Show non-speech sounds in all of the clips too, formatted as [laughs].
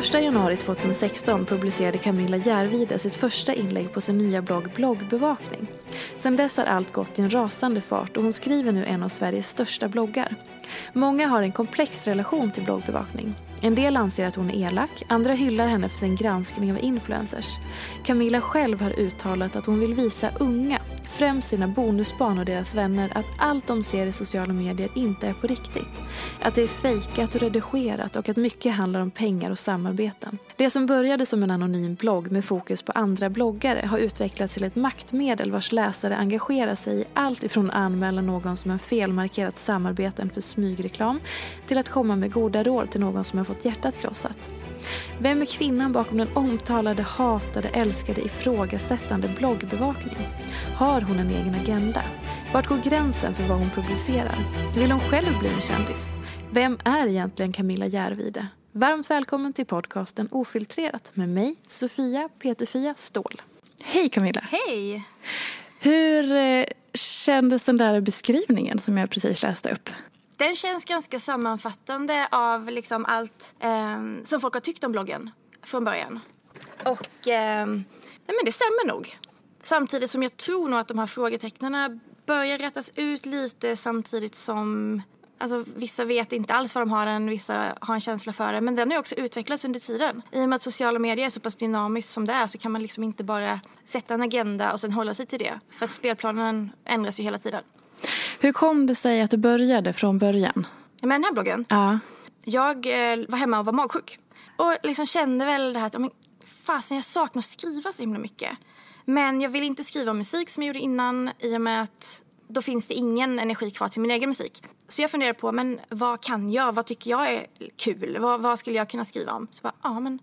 Den 31 januari 2016 publicerade Camilla Järvide sitt första inlägg på sin nya blogg Bloggbevakning. Sedan dess har allt gått i en rasande fart och hon skriver nu en av Sveriges största bloggar. Många har en komplex relation till bloggbevakning. En del anser att hon är elak, andra hyllar henne för sin granskning av influencers. Camilla själv har uttalat att hon vill visa unga, främst sina bonusbarn och deras vänner, att allt de ser i sociala medier inte är på riktigt. Att det är fejkat och redigerat och att mycket handlar om pengar och samarbeten. Det som började som en anonym blogg med fokus på andra bloggare har utvecklats till ett maktmedel vars läsare engagerar sig i allt ifrån att anmäla någon som har felmarkerat samarbeten för smygreklam till att komma med goda råd till någon som har fått hjärtat krossat. Vem är kvinnan bakom den omtalade, hatade, älskade, ifrågasättande bloggbevakning? Har hon en egen agenda? Vart går gränsen för vad hon publicerar? Vill hon själv bli en kändis? Vem är egentligen Camilla Järvide? Varmt välkommen till podcasten Ofiltrerat med mig, Sofia Peterfia Ståhl. Hej Camilla! Hej! Hur eh, kändes den där beskrivningen som jag precis läste upp? Den känns ganska sammanfattande av liksom allt eh, som folk har tyckt om bloggen från början. Och eh, nej men det stämmer nog. Samtidigt som jag tror nog att de här frågetecknen börjar rättas ut lite samtidigt som Alltså, vissa vet inte alls vad de har den, vissa har en känsla för den. Men den har också utvecklats under tiden. I och med att sociala medier är så pass dynamiskt som det är så kan man liksom inte bara sätta en agenda och sen hålla sig till det. För att spelplanen ändras ju hela tiden. Hur kom det sig att du började från början? Med den här bloggen? Ja. Jag eh, var hemma och var magsjuk. Och liksom kände väl det här att, men, fasen jag saknar att skriva så himla mycket. Men jag vill inte skriva musik som jag gjorde innan i och med att då finns det ingen energi kvar till min egen musik. Så jag funderar på, men vad kan jag? Vad tycker jag är kul? Vad, vad skulle jag kunna skriva om? Så bara, ja men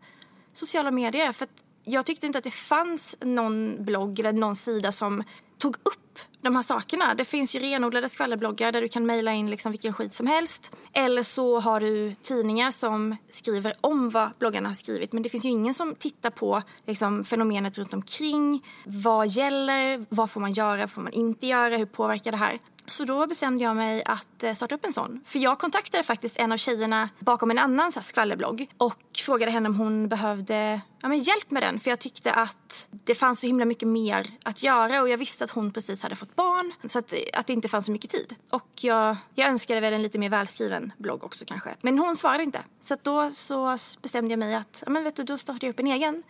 sociala medier. För jag tyckte inte att det fanns någon blogg eller någon sida som tog upp de här sakerna. Det finns ju renodlade skvallerbloggar där du kan mejla in liksom vilken skit som helst. Eller så har du tidningar som skriver om vad bloggarna har skrivit. Men det finns ju ingen som tittar på liksom, fenomenet runt omkring. Vad gäller? Vad får man göra? Vad får man inte göra? Hur påverkar det här? Så då bestämde jag mig att eh, starta upp en sån. För jag kontaktade faktiskt en av tjejerna bakom en annan så här skvallerblogg och frågade henne om hon behövde ja, men hjälp med den. För jag tyckte att det fanns så himla mycket mer att göra och jag visste att hon precis hade fått barn. Så att, att det inte fanns så mycket tid. Och jag, jag önskade väl en lite mer välskriven blogg också kanske. Men hon svarade inte. Så då så bestämde jag mig att ja, men vet du, då startar jag upp en egen.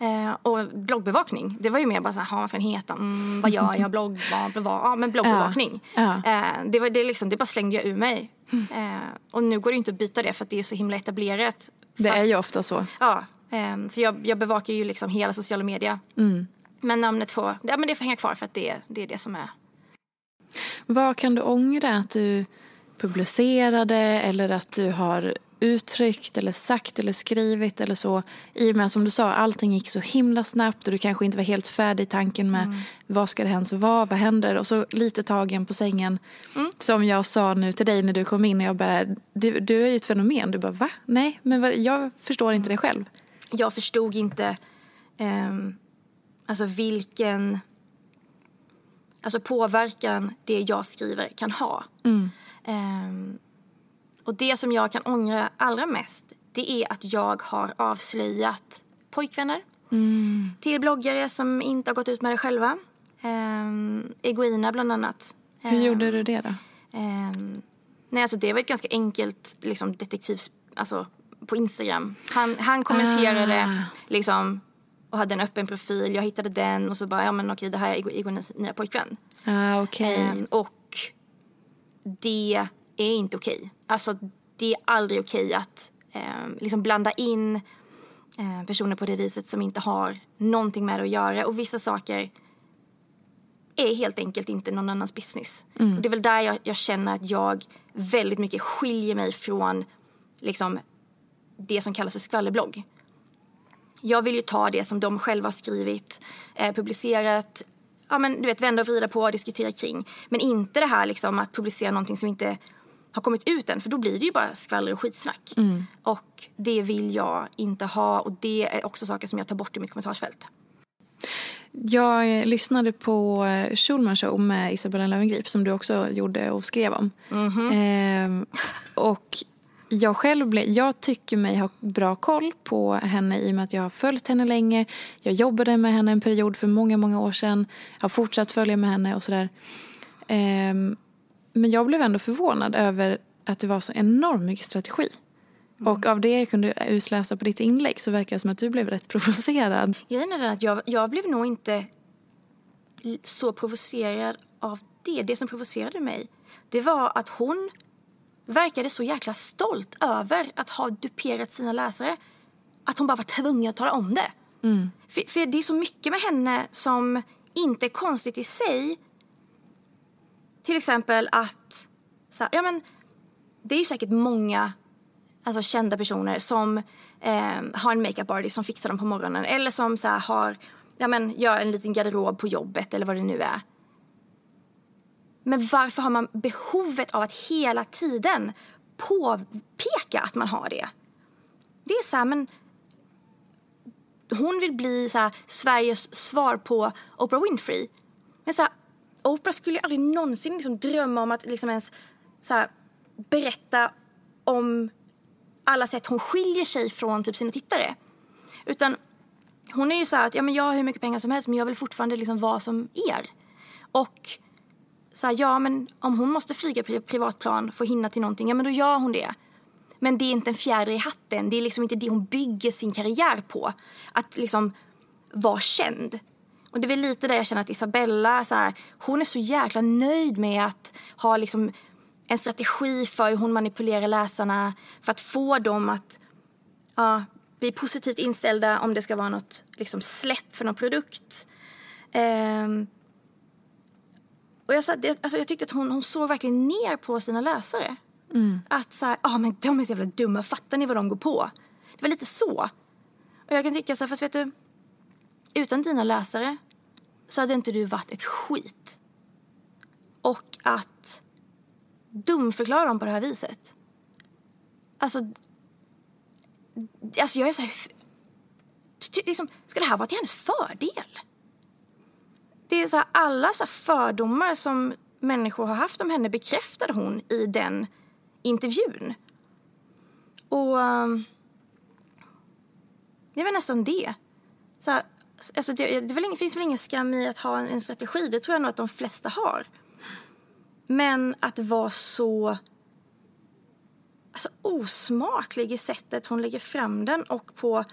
Eh, och bloggbevakning, det var ju mer bara så här, vad ska den heta? Mm, vad gör jag? Blogg, [laughs] vad, vad? Ja, men bloggbevakning. Ja. Ja. Eh, det, var, det, liksom, det bara slängde jag ur mig. Mm. Eh, och nu går det inte att byta det för att det är så himla etablerat. Det är ju ofta så. Ja, eh, så jag, jag bevakar ju liksom hela sociala medier. Mm. Men namnet får, ja, men det får hänga kvar för att det, det är det som är. Vad kan du ångra att du publicerade eller att du har uttryckt eller sagt eller skrivit eller så. I och med som du sa, allting gick så himla snabbt och du kanske inte var helt färdig i tanken med mm. vad ska det ens vara, vad händer? Och så lite tagen på sängen. Mm. Som jag sa nu till dig när du kom in och jag bara, du, du är ju ett fenomen. Du bara, va? Nej, men vad, jag förstår inte det själv. Jag förstod inte eh, alltså vilken alltså påverkan det jag skriver kan ha. Mm. Eh, och det som jag kan ångra allra mest det är att jag har avslöjat pojkvänner mm. till bloggare som inte har gått ut med det själva. Um, Egoina bland annat. Hur um, gjorde du det då? Um, nej, alltså det var ett ganska enkelt liksom, detektivs... Alltså, på Instagram. Han, han kommenterade ah. liksom och hade en öppen profil. Jag hittade den och så bara, ja men okej det här är Egoinas nya pojkvän. Ah, okay. och det är inte okej. Alltså det är aldrig okej att eh, liksom blanda in eh, personer på det viset som inte har någonting med det att göra. Och vissa saker är helt enkelt inte någon annans business. Mm. Och det är väl där jag, jag, känner att jag väldigt mycket skiljer mig från liksom, det som kallas för skvallerblogg. Jag vill ju ta det som de själva har skrivit, eh, publicerat, ja men du vet vända och vrida på och diskutera kring. Men inte det här liksom att publicera någonting som inte har kommit ut än för då blir det ju bara skvaller och skitsnack. Mm. Och det vill jag inte ha och det är också saker som jag tar bort i mitt kommentarsfält. Jag lyssnade på eh, Schulman show med Isabella Löwengrip som du också gjorde och skrev om. Mm -hmm. eh, och jag själv ble, jag tycker mig ha bra koll på henne i och med att jag har följt henne länge. Jag jobbade med henne en period för många, många år sedan. Jag har fortsatt följa med henne och sådär. Eh, men jag blev ändå förvånad över att det var så enormt mycket strategi. Mm. Och av det jag kunde utläsa på ditt inlägg så verkar det som att du blev rätt [laughs] provocerad. Grejen är den att jag, jag blev nog inte så provocerad av det. Det som provocerade mig det var att hon verkade så jäkla stolt över att ha duperat sina läsare. Att hon bara var tvungen att tala om det. Mm. För, för det är så mycket med henne som inte är konstigt i sig till exempel att, så här, ja men det är ju säkert många alltså, kända personer som eh, har en makeup artist som fixar dem på morgonen eller som så här, har, ja men gör en liten garderob på jobbet eller vad det nu är. Men varför har man behovet av att hela tiden påpeka att man har det? Det är så här, men hon vill bli så här, Sveriges svar på Oprah Winfrey. Men så här, Oprah skulle aldrig någonsin liksom drömma om att liksom ens så här, berätta om alla sätt hon skiljer sig från typ sina tittare. Utan hon är ju så att ja, men jag har hur mycket pengar som helst men jag vill fortfarande liksom vara som er. Och så här, ja men om hon måste flyga privatplan för att hinna till någonting, ja men då gör hon det. Men det är inte en fjäder i hatten, det är liksom inte det hon bygger sin karriär på. Att liksom vara känd. Och det är väl lite där jag känner att Isabella, så här, hon är så jäkla nöjd med att ha liksom en strategi för hur hon manipulerar läsarna för att få dem att ja, bli positivt inställda om det ska vara något liksom, släpp för någon produkt. Um, och jag, alltså, jag tyckte att hon, hon såg verkligen ner på sina läsare. Mm. Att så här, ah, men de är så jävla dumma, fattar ni vad de går på? Det var lite så. Och jag kan tycka så här, fast vet du, utan dina läsare så hade inte du varit ett skit. Och att dumförklara dem på det här viset. Alltså, alltså jag är så här, liksom, ska det här vara till hennes fördel? Det är så här, alla så fördomar som människor har haft om henne bekräftade hon i den intervjun. Och ehm, det var nästan det. Så här, alltså det, det, väl ingen, finns väl ingen skam i att ha en, en, strategi. Det tror jag nog att de flesta har. Men att vara så alltså, osmaklig i sättet hon lägger fram den och på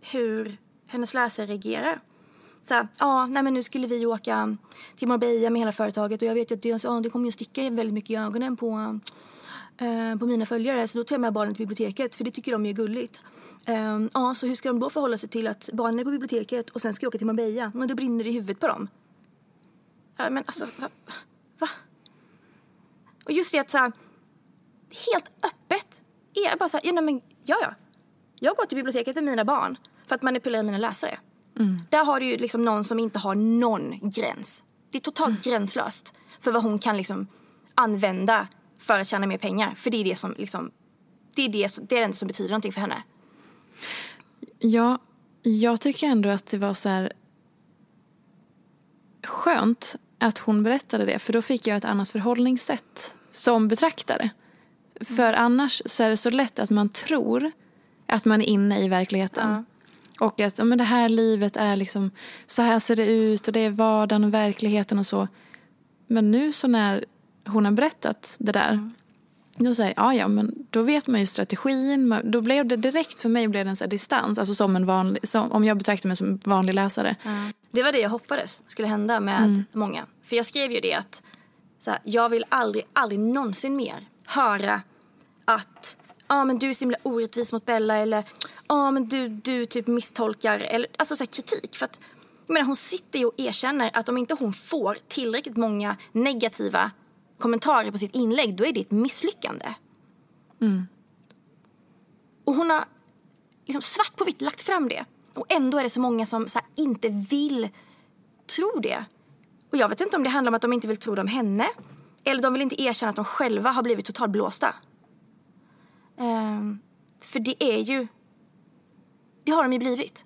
hur hennes läsare reagerar. Så här, ja, nej men nu skulle vi åka till Marbella med hela företaget och jag vet ju att det, ja, det kommer ju sticka väldigt mycket i ögonen på Eh, på mina följare så då tar jag med barnen till biblioteket för det tycker de är gulligt. Eh, ja, så hur ska de då förhålla sig till att barnen är på biblioteket och sen ska jag åka till Marbella? Men då brinner det i huvudet på dem. Ja, men alltså, va? va? Och just det att så här, helt öppet är bara så här, ja, nej, men, ja, ja. Jag går till biblioteket med mina barn för att manipulera mina läsare. Där har du ju liksom någon som inte har någon gräns. Det är totalt gränslöst för vad hon kan liksom använda för att tjäna mer pengar. För det är det som liksom, det är det, det är det som betyder någonting för henne. Ja, jag tycker ändå att det var så här skönt att hon berättade det för då fick jag ett annat förhållningssätt som betraktare. För annars så är det så lätt att man tror att man är inne i verkligheten. Och att ja, men det här livet är liksom, så här ser det ut och det är vardagen och verkligheten och så. Men nu så när hon har berättat det där då säger ja ja men då vet man ju strategin. Man- Då blev det direkt för mig blev det en så distans. Alltså som en vanlig, som, om jag betraktar mig som en vanlig läsare. Det var det jag hoppades skulle hända med många. För jag skrev ju det att så här, jag vill aldrig, aldrig någonsin mer höra att ah, men du är så himla orättvis mot Bella eller ah, men du, du typ misstolkar. Eller, alltså så kritik. För att, jag menar, hon sitter ju och erkänner att om inte hon får tillräckligt många negativa kommentarer på sitt inlägg då är det ett misslyckande. Och hon har liksom svart på vitt lagt fram det. Och ändå är det så många som så inte vill tro det. Och jag vet inte om det handlar om att de inte vill tro det om henne. Eller de vill inte erkänna att de själva har blivit totalt blåsta. Um, för det är ju... Det har de ju blivit.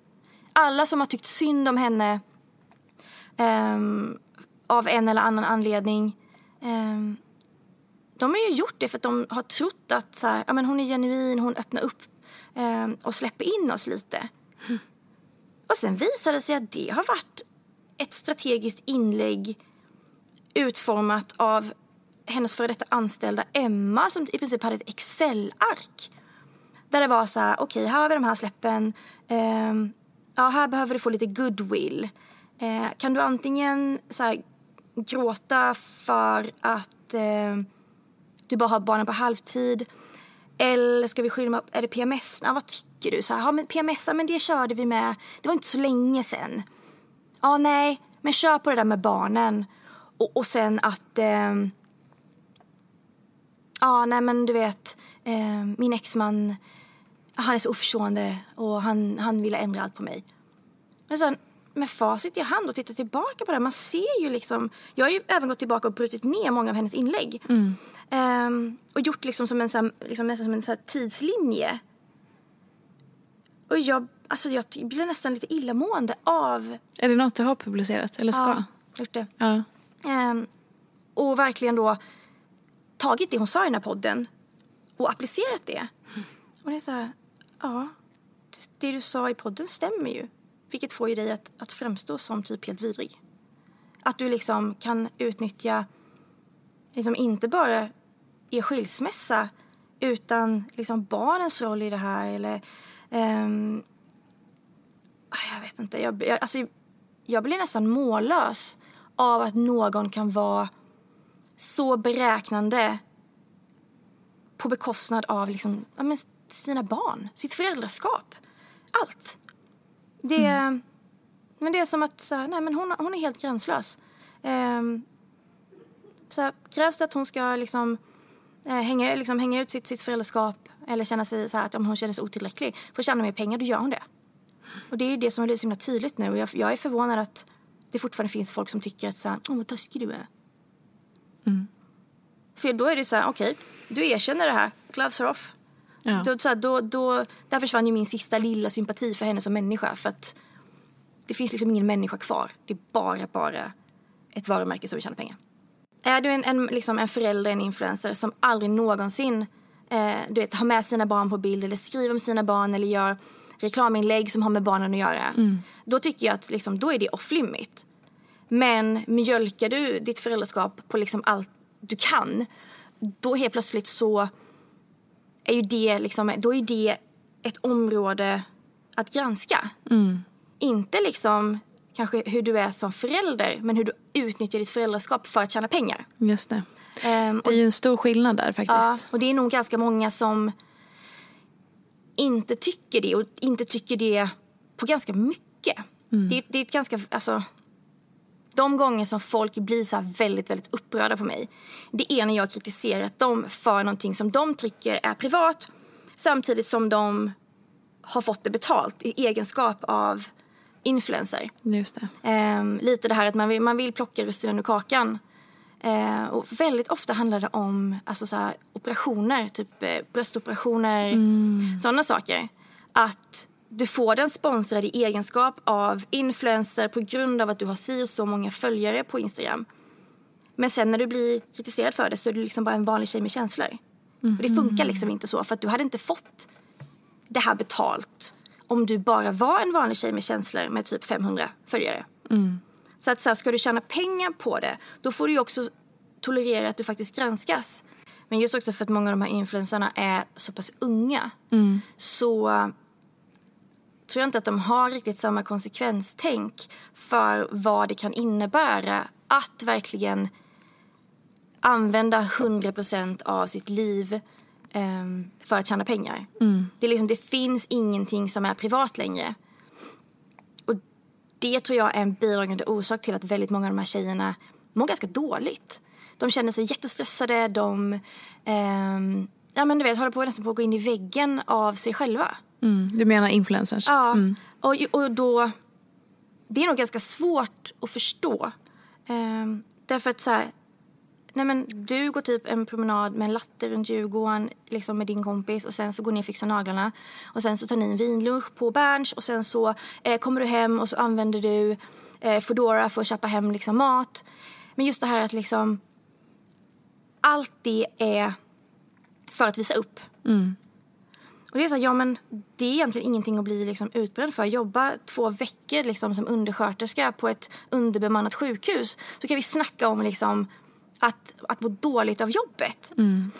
Alla som har tyckt synd om henne um, av en eller annan anledning. um, de har ju gjort det för att de har trott att så här, ja, men hon är genuin, hon öppnar upp och släpper in oss lite. Och sen visade det sig att det har varit ett strategiskt inlägg utformat av hennes före detta anställda Emma som i princip hade ett Excel-ark. Där det var så här, okej här har vi de här släppen. Eh, ja, här behöver du få lite goodwill. Eh, kan du antingen så här, gråta för att eh, du bara har barnen på halvtid? Eller ska vi skilja upp, är det PMS? Ja, vad tycker du? Så här, ja, men PMS, ja, men det körde vi med. Det var inte så länge sen. Ja, nej, men kör på det där med barnen. Och, och sen att... Ehm, ja, nej men du vet, eh, min exman, han är så oförstående och han, han ville ändra allt på mig. Men sen med facit i hand och titta tillbaka på det, man ser ju liksom, jag har ju även gått tillbaka och brutit ner många av hennes inlägg. Ehm, och gjort liksom som en, så här, liksom nästan som en så tidslinje. Och jag, alltså jag blir nästan lite illamående av... Är det något du har publicerat eller ska? Ja, gjort det. Ja. Ehm, och verkligen då tagit det hon sa i den här podden och applicerat det. Och det är så här, ja, det du sa i podden stämmer ju. Vilket får ju dig att, att framstå som typ helt vidrig. Att du liksom kan utnyttja, liksom inte bara er skilsmässa utan liksom barnens roll i det här eller Um, jag vet inte, jag, jag, alltså, jag blir nästan mållös av att någon kan vara så beräknande på bekostnad av liksom, ja, men sina barn, sitt föräldraskap. Allt. Det, men det är som att så här, nej, men hon, hon är helt gränslös. Ehm, så här, krävs det att hon ska liksom, eh, hänga, liksom, hänga ut sitt, sitt föräldraskap eller känna sig så här, att om hon känner sig otillräcklig för att tjäna mer pengar, då gör hon det. Och det är det som har blivit så himla tydligt nu. Jag, jag är förvånad att det fortfarande finns folk som tycker att så här, åh vad taskig du är. För då är det så här, okej, du erkänner det här, gloves are off. Ja. Då, så här, då, då, där försvann ju min sista lilla sympati för henne som människa. För att det finns liksom ingen människa kvar. Det är bara, bara ett varumärke som vill tjäna pengar. Är du en, en, liksom en förälder, en influencer som aldrig någonsin eh, du vet, har med sina barn på bild eller skriver om sina barn eller gör reklaminlägg som har med barnen att göra. Då tycker jag att liksom, då är det off limit. Men mjölkar du ditt föräldraskap på liksom allt du kan, då helt plötsligt så är ju det, liksom, då är det ett område att granska. Inte liksom kanske hur du är som förälder, men hur du utnyttjar ditt föräldraskap för att tjäna pengar. Just det. Ehm, Det är ju en stor skillnad där Ja, faktiskt. och det är nog ganska många som inte tycker det och inte tycker det på ganska mycket. Det, det är ett ganska, alltså, de gånger som folk blir så väldigt, väldigt upprörda på mig, det är när jag kritiserat dem för någonting som de tycker är privat Samtidigt som de har fått det betalt i egenskap av influencer. Just det. Eh, lite det här att man vill, man vill plocka russinen ur kakan. Eh, och väldigt ofta handlar det om alltså, så här, operationer, typ eh, bröstoperationer, mm. sådana saker. Att du får den sponsrad i egenskap av influencer på grund av att du har si och så många följare på Instagram. Men sen när du blir kritiserad för det så är du liksom bara en vanlig tjej med känslor. Mm. Och det funkar liksom inte så för att du hade inte fått det här betalt om du bara var en vanlig tjej med känslor med typ 500 följare. Mm. Så att så här, ska du tjäna pengar på det då får du ju också tolerera att du faktiskt granskas. Men just också för att många av de här influencerna är så pass unga mm. så tror jag inte att de har riktigt samma konsekvenstänk för vad det kan innebära att verkligen använda 100% av sitt liv um, för att tjäna pengar. Mm. Det, är liksom, det finns ingenting som är privat längre. Och det tror jag är en bidragande orsak till att väldigt många av de här tjejerna mår ganska dåligt. De känner sig jättestressade, de um, ja, men du vet, håller på nästan på att gå in i väggen av sig själva. Mm. Du menar influencers? Ja, mm. och, och då... Det är nog ganska svårt att förstå. Um, därför att så här, nej men du går typ en promenad med en latte runt Djurgården liksom med din kompis och sen så går ni och fixar naglarna. Och sen så tar ni en vinlunch på Berns och sen så eh, kommer du hem och så använder du eh, Foodora för att köpa hem liksom mat. Men just det här att liksom allt det är för att visa upp. Mm. Och det är så här, ja men det är egentligen ingenting att bli liksom utbränd för. Jobba två veckor liksom som undersköterska på ett underbemannat sjukhus. Så kan vi snacka om liksom att, att må dåligt av jobbet. Mm.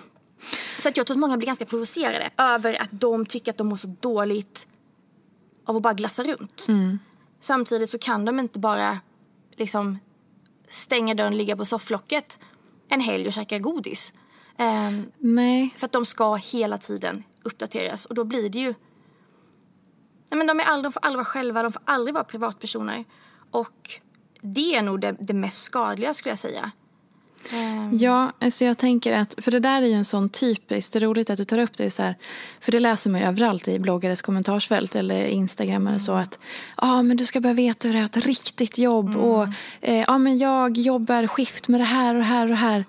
Så att jag tror att många blir ganska provocerade över att de tycker att de mår så dåligt av att bara glassa runt. Mm. Samtidigt så kan de inte bara liksom stänga dörren, ligga på sofflocket en helg och käka godis. Um, Nej. För att de ska hela tiden uppdateras och då blir det ju... Nej, men de, är aldrig, de får aldrig vara själva, de får aldrig vara privatpersoner. Och det är nog det, det mest skadliga skulle jag säga. Um. Ja, alltså jag tänker att, för det där är ju en sån typiskt, det är roligt att du tar upp det så här, för det läser man ju överallt i bloggares kommentarsfält eller Instagram mm. eller så att, ja ah, men du ska börja veta hur det är att ha ett riktigt jobb mm. och eh, ja ah, men jag jobbar skift med det här och det här och det här.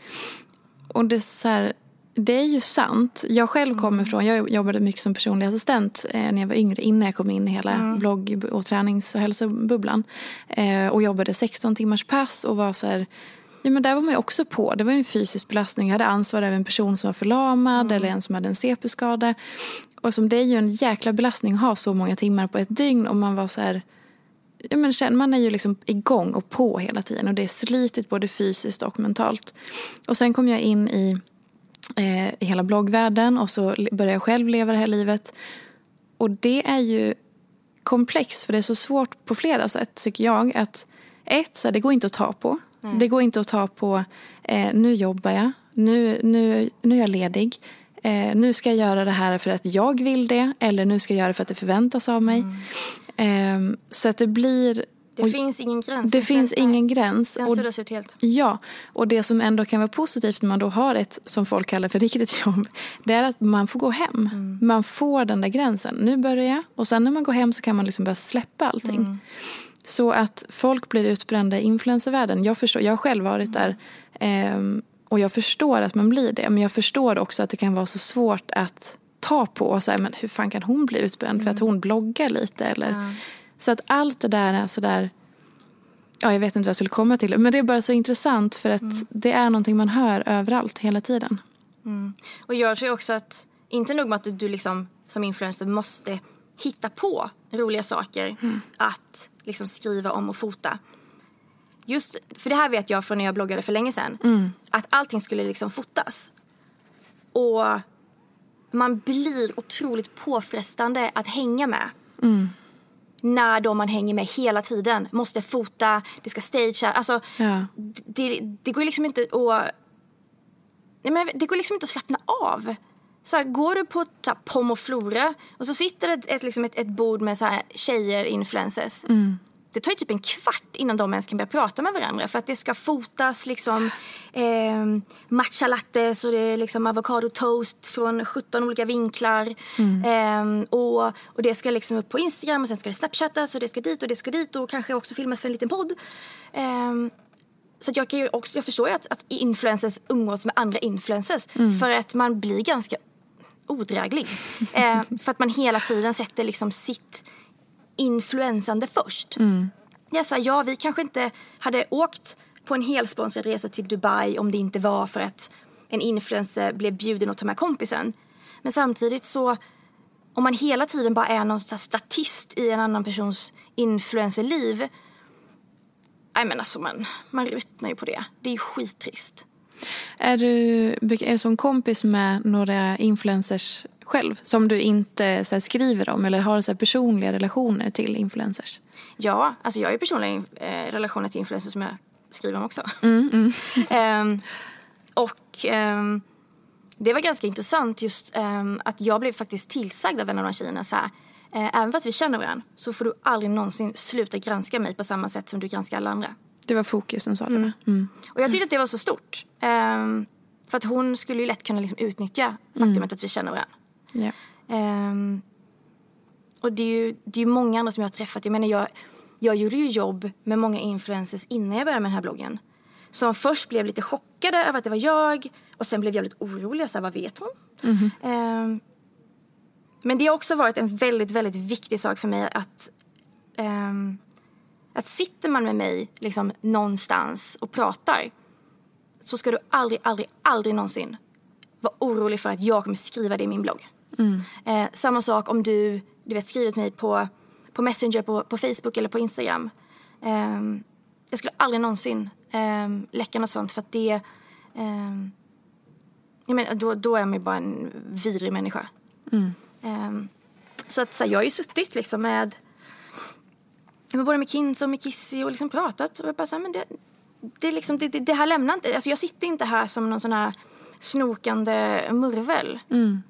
Och det är så här, det är ju sant. Jag själv kommer mm. från, jag jobbade mycket som personlig assistent eh, när jag var yngre innan jag kom in i hela mm. blogg och tränings och hälsobubblan. Eh, och jobbade 16 timmars pass och var så här, ja men där var man ju också på. Det var en fysisk belastning. Jag hade ansvar över en person som var förlamad mm. eller en som hade en CP-skada. Och som det är ju en jäkla belastning att ha så många timmar på ett dygn och man var så här, ja men man är ju liksom igång och på hela tiden och det är slitigt både fysiskt och mentalt. Och sen kom jag in i eh, i hela bloggvärlden och så började jag själv leva det här livet. Och det är ju komplext för det är så svårt på flera sätt tycker jag. Att ett, så här, det går inte att ta på. Mm. Det går inte att ta på, eh, nu jobbar jag, nu, nu, nu är jag ledig. Eh, nu ska jag göra det här för att jag vill det eller nu ska jag göra det för att det förväntas av mig. Mm. Eh, så att det blir det finns ingen gräns. Det finns ingen gräns. Den suddas ut helt. Ja, och det som ändå kan vara positivt när man då har ett, som folk kallar för riktigt [laughs] jobb, det är att man får gå hem. Mm. Man får den där gränsen. Nu börjar jag och sen när man går hem så kan man liksom börja släppa allting. Mm. Så att folk blir utbrända i influencervärlden. Jag, förstår, jag har själv varit där eh, och jag förstår att man blir det. Men jag förstår också att det kan vara så svårt att ta på. Och säga, men hur fan kan hon bli utbränd mm. för att mm. hon bloggar lite? Eller, så att allt det där är sådär, ja jag vet inte vad jag skulle komma till. Men det är bara så intressant för att mm. det är någonting man hör överallt hela tiden. Mm. Och jag tror också att, inte nog med att du liksom som influencer måste hitta på roliga saker mm. att liksom skriva om och fota. Just, för det här vet jag från när jag bloggade för länge sedan. Mm. Att allting skulle liksom fotas. Och man blir otroligt påfrestande att hänga med. Mm när då man hänger med hela tiden. Måste fota, det ska stagea. Alltså, ja. det, det går liksom inte att... Nej, men det går liksom inte att slappna av. Så här, går du på så här, Pom och så sitter det ett, ett, liksom ett, ett bord med så här, tjejer, influencers. Mm. Det tar ju typ en kvart innan de ens kan börja prata med varandra för att det ska fotas liksom eh, matcha lattes och det är liksom avocado toast från 17 olika vinklar. Mm. Eh, och, och det ska liksom upp på Instagram och sen ska det snapchattas och det ska dit och det ska dit och kanske också filmas för en liten podd. Eh, så jag, kan ju också, jag förstår ju att, att influencers umgås med andra influencers mm. för att man blir ganska odräglig. eh, för att man hela tiden sätter liksom sitt influensande först. Mm. Jag sa, ja, vi kanske inte hade åkt på en helsponsrad resa till Dubai om det inte var för att en influencer blev bjuden att ta med kompisen. Men samtidigt så, om man hela tiden bara är någon statist i en annan persons influencerliv Nej men alltså man, man ruttnar ju på det. Det är skittrist. Är du, är du som kompis med några influencers själv som du inte så här, skriver om eller har så här, personliga relationer till influencers? Ja, alltså jag har ju personliga eh, relationer till influencers som jag skriver om också. Mm, mm. um, [laughs] och um, det var ganska intressant just um, att jag blev faktiskt tillsagd av en av de tjejerna så här, eh, även fast vi känner varandra så får du aldrig någonsin sluta granska mig på samma sätt som du granskar alla andra. Det var fokusen sa du mm. mm. Och jag tyckte att det var så stort. för att hon skulle ju lätt kunna liksom utnyttja faktumet mm. att vi känner varandra. Yeah. Um, och det är ju det är många andra som jag har träffat. Jag menar jag, jag gjorde ju jobb med många influencers innan jag började med den här bloggen. Som först blev lite chockade över att det var jag och sen blev jag lite orolig. Så här, vad vet hon? Mm -hmm. um, men det har också varit en väldigt, väldigt viktig sak för mig att um, att sitter man med mig liksom någonstans och pratar så ska du aldrig, aldrig, aldrig någonsin vara orolig för att jag kommer skriva det i min blogg. Mm. Eh, samma sak om du, du vet, skrivit mig på, på Messenger, på, på Facebook eller på Instagram. Eh, jag skulle aldrig någonsin eh, läcka något sånt för att det... Eh, jag menar, då, då är man ju bara en vidrig människa. Mm. Eh, så att så här, jag har ju suttit liksom med, med både med Kinsa och med Kissy och liksom pratat och jag bara så här, men det, det, liksom, det, det, det här lämnar inte, alltså jag sitter inte här som någon sån här snokande murvel. Mm.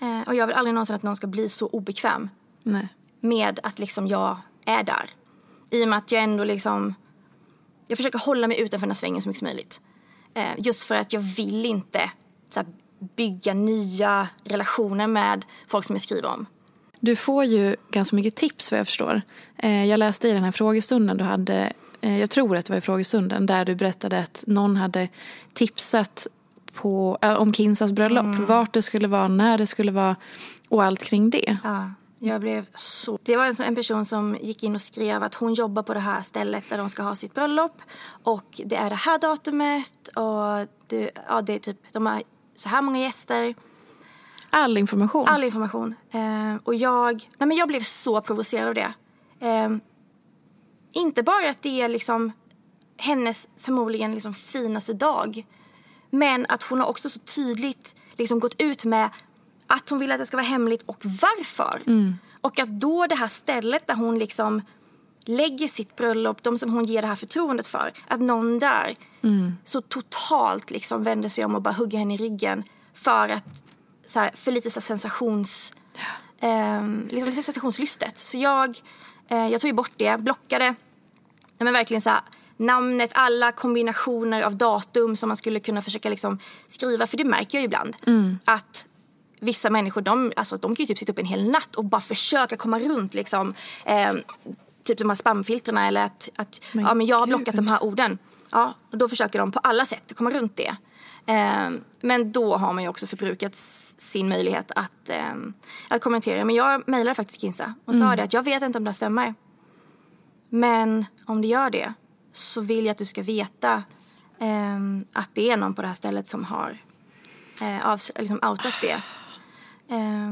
Eh, och jag vill aldrig någonsin att någon ska bli så obekväm Nej. med att liksom jag är där. I och med att jag ändå liksom, jag försöker hålla mig utanför den här svängen så mycket som möjligt. Eh, just för att jag vill inte här, bygga nya relationer med folk som jag skriver om. Du får ju ganska mycket tips vad jag förstår. Eh, jag läste i den här frågestunden du hade, eh, jag tror att det var i frågestunden, där du berättade att någon hade tipsat på, äh, om Kinsas bröllop. Mm. Vart det skulle vara, när det skulle vara och allt kring det. Ja, jag blev så... Det var en, person som gick in och skrev att hon jobbar på det här stället där de ska ha sitt bröllop. Och det är det här datumet och det, ja, det är typ, de har så här många gäster. All information? All information. Eh, och jag, nej men jag blev så provocerad av det. Eh, inte bara att det är liksom hennes förmodligen liksom finaste dag men att hon har också så tydligt liksom gått ut med att hon vill att det ska vara hemligt och varför. Mm. Och att då det här stället där hon liksom lägger sitt bröllop, de som hon ger det här förtroendet för, att någon där mm. så totalt liksom vänder sig om och bara hugger henne i ryggen för att, så här, för lite så sensations... Eh, liksom sensationslystet. Så jag, eh, jag tog ju bort det, blockade, men verkligen så här, namnet, alla kombinationer av datum som man skulle kunna försöka liksom skriva. För det märker jag ibland. Mm. Att vissa människor de, alltså, de kan ju typ sitta upp en hel natt och bara försöka komma runt liksom, eh, typ de här spamfiltren eller att, att men ja, men jag har blockat Gud. de här orden. Ja, och då försöker de på alla sätt komma runt det. Eh, men då har man ju också förbrukat sin möjlighet att, eh, att kommentera. Men jag mejlade faktiskt Kinsa och mm. sa det att jag vet inte om det stämmer. Men om det gör det så vill jag att du ska veta eh, att det är någon på det här stället som har eh, av, liksom outat det. Eh,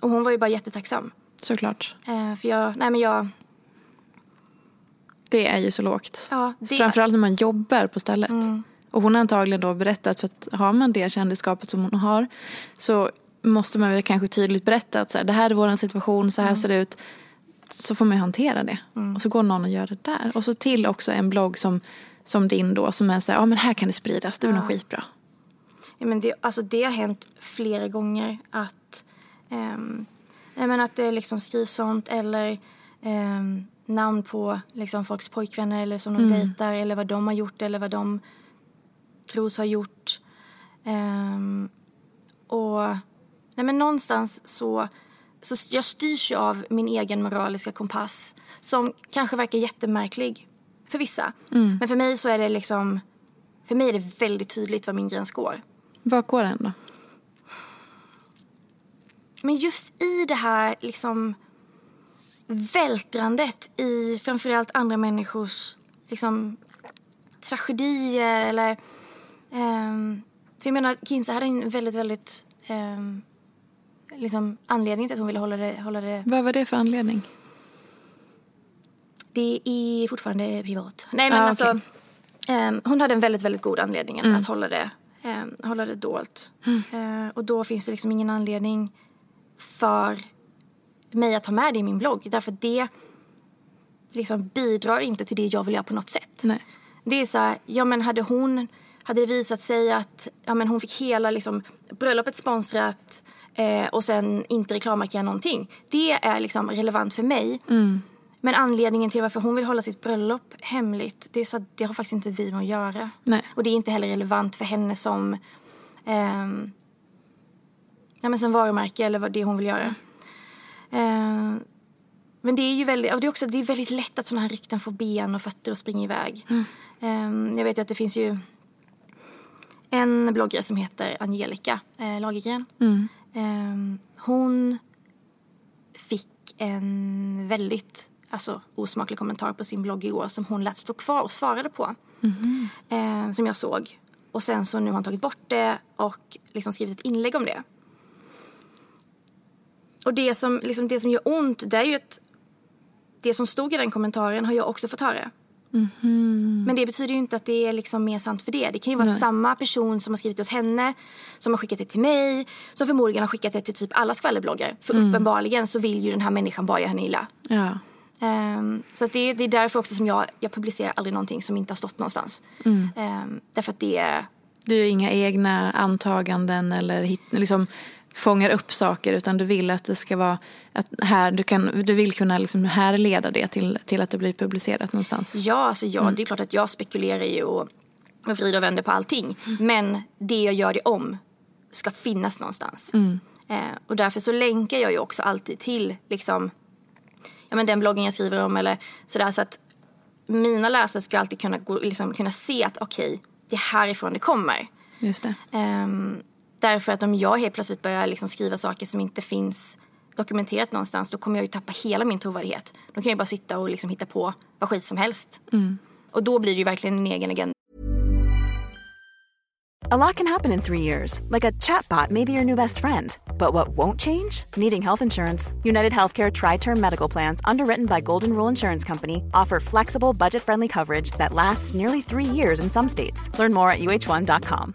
och hon var ju bara jättetacksam. Såklart. Eh, för jag, nej men jag... Det är ju så lågt. Ja, det... Framförallt när man jobbar på stället. Mm. Och hon har antagligen då berättat, för att har man det kändisskapet som hon har så måste man väl kanske tydligt berätta att så här, det här är vår situation, så här mm. ser det ut så får man ju hantera det. Mm. Och så går någon och gör det där. Och så till också en blogg som, som din då som är så här, ja men här kan det spridas, det är nog skitbra. Ja, men det, alltså det har hänt flera gånger att, um, att det liksom skrivs sånt eller um, namn på liksom, folks pojkvänner eller som de mm. dejtar eller vad de har gjort eller vad de tros ha gjort. Um, och nej men någonstans så, så jag styrs ju av min egen moraliska kompass som kanske verkar jättemärklig för vissa. Mm. Men för mig så är det liksom, för mig är det väldigt tydligt var min gräns går. Var går den då? Men just i det här liksom vältrandet i framförallt andra människors liksom, tragedier eller... Um, för jag menar, Kinsa hade en väldigt, väldigt um, liksom, anledning till att hon ville hålla det, hålla det... Vad var det för anledning? Det är fortfarande privat. Nej men ah, alltså, okay. um, hon hade en väldigt, väldigt god anledning mm. att hålla det, um, hålla det dolt. Mm. Uh, och då finns det liksom ingen anledning för mig att ha med det i min blogg. Därför att det liksom bidrar inte till det jag vill göra på något sätt. Nej. Det är så här, ja men hade hon, hade det visat sig att ja, men hon fick hela liksom, bröllopet sponsrat eh, och sen inte reklammarkera någonting. Det är liksom relevant för mig. Mm. Men anledningen till varför hon vill hålla sitt bröllop hemligt, det, är så det har faktiskt inte vi med att göra. Nej. Och det är inte heller relevant för henne som, eh, ja, men som varumärke eller vad det hon vill göra. Eh, men det är ju väldigt, det är också, det är väldigt lätt att sådana här rykten får ben och fötter och springer iväg. Mm. Eh, jag vet ju att det finns ju en bloggare som heter Angelica eh, Lagergren. Mm. Eh, hon fick en väldigt alltså, osmaklig kommentar på sin blogg igår som hon lät stå kvar och svarade på. Mm. Eh, som jag såg. Och sen så nu har hon tagit bort det och liksom skrivit ett inlägg om det. Och det som, liksom, det som gör ont det är ju att det som stod i den kommentaren har jag också fått höra. Mm-hmm. Men det betyder ju inte att det är liksom mer sant för det. Det kan ju vara Nej. samma person som har skrivit det hos henne, som har skickat det till mig, som förmodligen har skickat det till typ alla skvallerbloggar. För mm. uppenbarligen så vill ju den här människan bara göra henne illa. Ja. Um, så det, det, är därför också som jag, jag publicerar aldrig någonting som inte har stått någonstans. Mm. Um, därför att det... Du har inga egna antaganden eller hit, liksom fångar upp saker utan du vill att det ska vara att här, du, kan, du vill kunna liksom härleda det till, till att det blir publicerat någonstans. Ja, alltså ja, mm. det är klart att jag spekulerar ju och, och vrider och vänder på allting. Mm. Men det jag gör det om ska finnas någonstans. Mm. Eh, och därför så länkar jag ju också alltid till liksom, ja, men den bloggen jag skriver om eller sådär så att mina läsare ska alltid kunna, gå, liksom, kunna se att okej, okay, det är härifrån det kommer. Just det. Um, Därför att om jag helt plötsligt börjar liksom skriva saker som inte finns dokumenterat någonstans då kommer jag ju tappa hela min trovärdighet. Då kan jag bara sitta och liksom hitta på vad skit som helst. Mm. Och då blir det ju verkligen en egen agenda. A lot can happen in three years. Like a chatbot may be your new best friend. But what won't change? Needing health insurance. United Healthcare tri-term medical plans underwritten by Golden Rule Insurance Company offer flexible budget-friendly coverage that lasts nearly three years in some states. Learn more at uh1.com.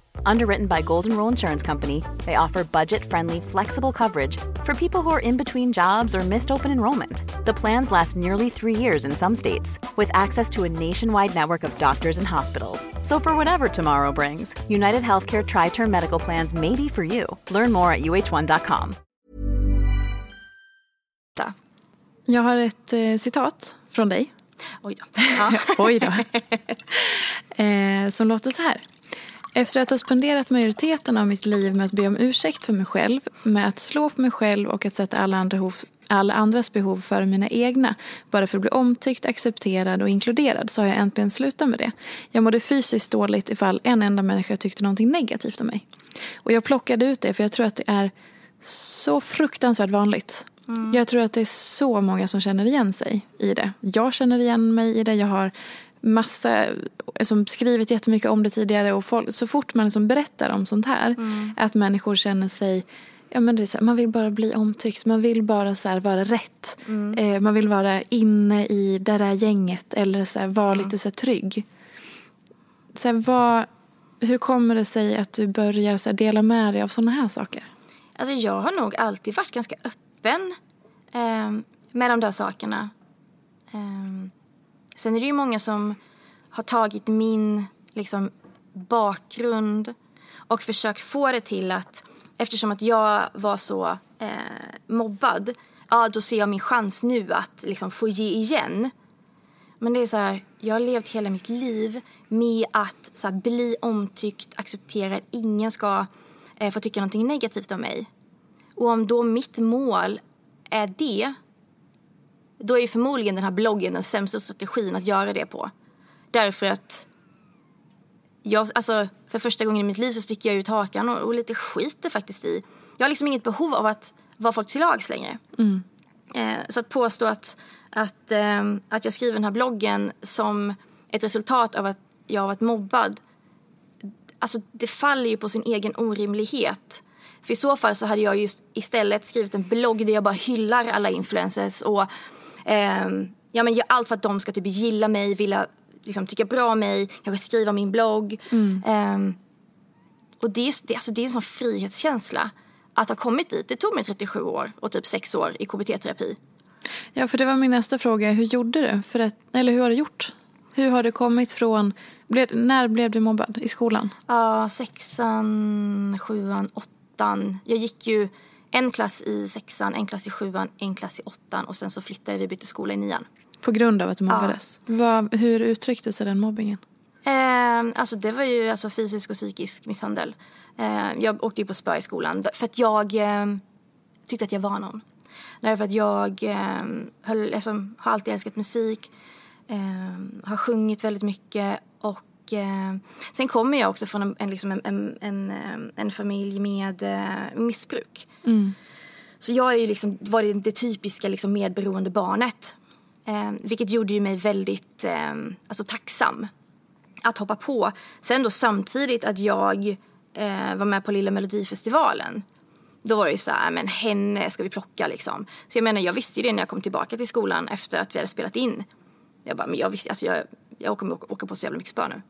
Underwritten by Golden Rule Insurance Company, they offer budget-friendly, flexible coverage for people who are in between jobs or missed open enrollment. The plans last nearly three years in some states, with access to a nationwide network of doctors and hospitals. So for whatever tomorrow brings, United Healthcare Tri-Term Medical Plans may be for you. Learn more at uh1.com. Jag har ett eh, citat från dig. Oj då. [laughs] Ja. Oj då. [laughs] eh, som låter så här. Efter att ha spenderat majoriteten av mitt liv med att be om ursäkt för mig själv, med att slå på mig själv och att sätta alla, andra behov, alla andras behov före mina egna, bara för att bli omtyckt, accepterad och inkluderad, så har jag äntligen slutat med det. Jag mådde fysiskt dåligt ifall en enda människa tyckte någonting negativt om mig. Och jag plockade ut det för jag tror att det är så fruktansvärt vanligt. Jag tror att det är så många som känner igen sig i det. Jag känner igen mig i det. Jag har massa, som skrivit jättemycket om det tidigare och folk, så fort man liksom berättar om sånt här, att människor känner sig Ja, men det är så, här, man vill bara bli omtyckt, man vill bara så här, vara rätt. Eh, man vill vara inne i det där gänget eller så här, vara lite så här, trygg. Så här, vad, hur kommer det sig att du börjar så dela med dig av såna här saker? Alltså jag har nog alltid varit ganska öppen eh, med de där sakerna. Eh, sen är det ju många som har tagit min liksom, bakgrund och försökt få det till att eftersom att jag var så eh, mobbad, ja då ser jag min chans nu att liksom, få ge igen. Men det är så här, jag har levt hela mitt liv med att så här, bli omtyckt, accepterad. Ingen ska eh, få tycka någonting negativt om mig. Och om då mitt mål är det, då är ju förmodligen den här bloggen den sämsta strategin att göra det på. Därför att jag, alltså, för första gången i mitt liv så sticker jag ut hakan och, och lite skiter faktiskt i. Jag har liksom inget behov av att vara folk till lags längre. Eh, så att påstå att, att, eh, att jag skriver den här bloggen som ett resultat av att jag har varit mobbad. Alltså det faller ju på sin egen orimlighet. För i så fall så hade jag just istället skrivit en blogg där jag bara hyllar alla influencers och ja, men gör allt för att de ska typ gilla mig, vilja liksom, tycka bra om mig, kanske skriva min blogg. Eh, och det är, det, alltså, det är en sån frihetskänsla att ha kommit dit. Det tog mig 37 år och typ 6 år i KBT-terapi. Ja, för det var min nästa fråga. Hur gjorde du? För att, eller hur har du gjort? Hur har du kommit från... Blev, när blev du mobbad i skolan? Ja, sexan, sjuan, åttan. Jag gick ju en klass i sexan, en klass i sjuan, en klass i åttan och sen så flyttade vi bytte skola i nian. På grund av att du mobbades? Vad, hur uttryckte sig den mobbingen? Eh, alltså det var ju alltså fysisk och psykisk misshandel. Eh, jag åkte ju på spö i skolan för att jag eh, tyckte att jag var någon. Därför att jag eh, höll, alltså, har alltid älskat musik, eh, har sjungit väldigt mycket och eh, sen kommer jag också från en, en, liksom en, en, en, eh, en familj med eh, missbruk. Så jag är ju liksom, var det, det typiska liksom medberoende barnet. Eh, vilket gjorde ju mig väldigt eh, alltså tacksam att hoppa på. Sen då samtidigt att jag eh, var med på Lilla Melodifestivalen. Då var det ju så här, men henne ska vi plocka liksom. Så jag menar, jag visste ju det när jag kom tillbaka till skolan efter att vi hade spelat in. Jag bara, men jag visste, alltså jag, jag kommer åka, åka på så jävla mycket spö nu.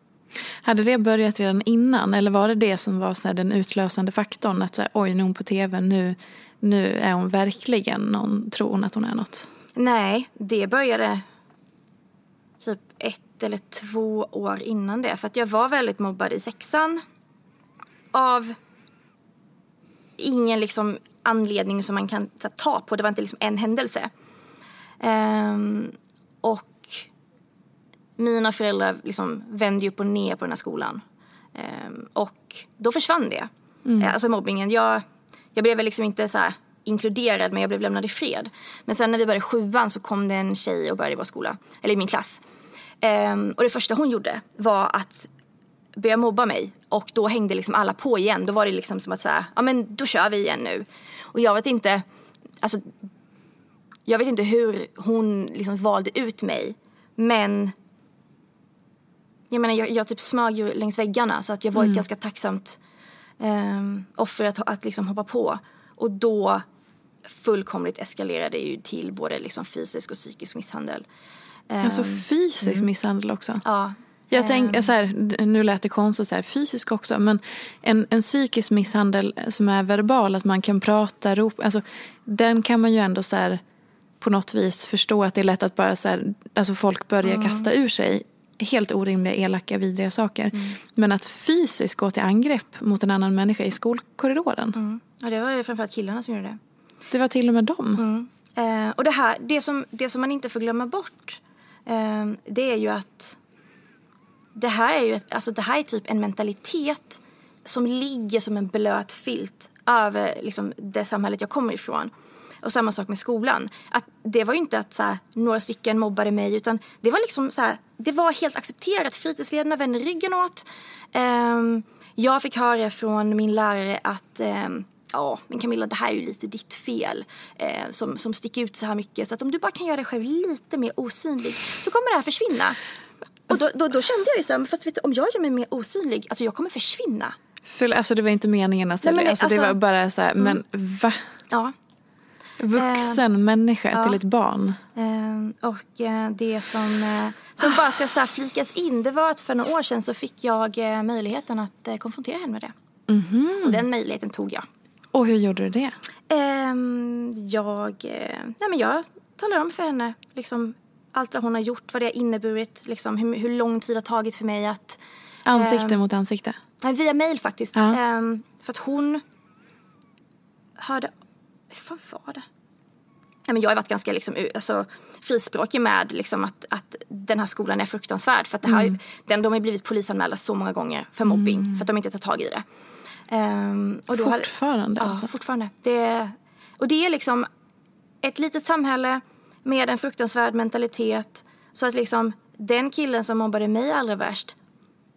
Hade det börjat redan innan eller var det det som var så här, den utlösande faktorn? Att så här, oj, nu är hon på tv, nu, nu är hon verkligen någon, tror hon att hon är något? Nej, det började typ ett eller två år innan det. För att jag var väldigt mobbad i sexan. Av ingen liksom anledning som man kan här, ta på. Det var inte liksom en händelse. Um, och mina föräldrar liksom vände upp och ner på den här skolan. Ehm, och då försvann det. Eh, Alltså mobbningen. Jag, jag blev väl liksom inte så inkluderad men jag blev lämnad i fred. Men sen när vi började sjuan så kom det en tjej och började i vår skola, eller i min klass. Ehm, och det första hon gjorde var att börja mobba mig och då hängde liksom alla på igen. Då var det liksom som att säga, ja men då kör vi igen nu. Och jag vet inte, alltså jag vet inte hur hon liksom valde ut mig. Men jag menar jag, jag typ smög ju längs väggarna så att jag var ett ganska tacksamt um, offer att, att liksom hoppa på. Och då fullkomligt eskalerade det ju till både liksom fysisk och psykisk misshandel. Ehm, Alltså fysisk misshandel också? Ja. Jag tänker så här, nu lät det konstigt så här, fysisk också, men en, en psykisk misshandel som är verbal, att man kan prata, ropa, alltså den kan man ju ändå så här, på något vis förstå att det är lätt att bara så här, alltså folk börjar mm. kasta ur sig helt orimliga, elaka, vidriga saker. Mm. Men att fysiskt gå till angrepp mot en annan människa i skolkorridoren. Mm. Ja, det var ju framförallt killarna som gjorde det. Det var till och med dem. Mm. Eh, och det här, det som, det som man inte får glömma bort, eh, det är ju att det här är ju ett, alltså det här är typ en mentalitet som ligger som en blöt filt över liksom, det samhället jag kommer ifrån. Och samma sak med skolan. Att det var ju inte att så här, några stycken mobbade mig utan det var liksom så här, det var helt accepterat. Fritidsledarna vände ryggen åt. Um, jag fick höra från min lärare att um, ja, men Camilla det här är ju lite ditt fel eh, som, som sticker ut så här mycket. Så att om du bara kan göra dig själv lite mer osynlig så kommer det här försvinna. Och då, då, då kände jag ju så här, fast vet du, om jag gör mig mer osynlig, alltså jag kommer försvinna. För, alltså det var inte meningen att sälja, alltså, alltså, det var bara så här, mm. men va? Ja. Vuxen eh, människa ja. till ett barn. Eh, och eh, det som, eh, som bara ska så här, flikas in, det var att för några år sedan så fick jag eh, möjligheten att konfrontera henne med det. Mm -hmm. Och den möjligheten tog jag. Och hur gjorde du det? Ehm, jag, nej men jag talade om för henne liksom, allt vad hon har gjort, vad det har inneburit, liksom, hur, hur lång tid det har tagit för mig att... Ansikte mot ansikte? Nej, via mail faktiskt. Ja. Ehm, för att hon hörde hur fan var det? Men jag har varit ganska liksom, alltså, frispråkig med liksom, att, att den här skolan är fruktansvärd. För att det här, mm. den, de har blivit polisanmälda så många gånger för mobbing mm. för att de inte tar tag i det. Um, och då fortfarande? Har, alltså. Ja, fortfarande. Det, och det är liksom ett litet samhälle med en fruktansvärd mentalitet. Så att liksom den killen som mobbade mig allra värst,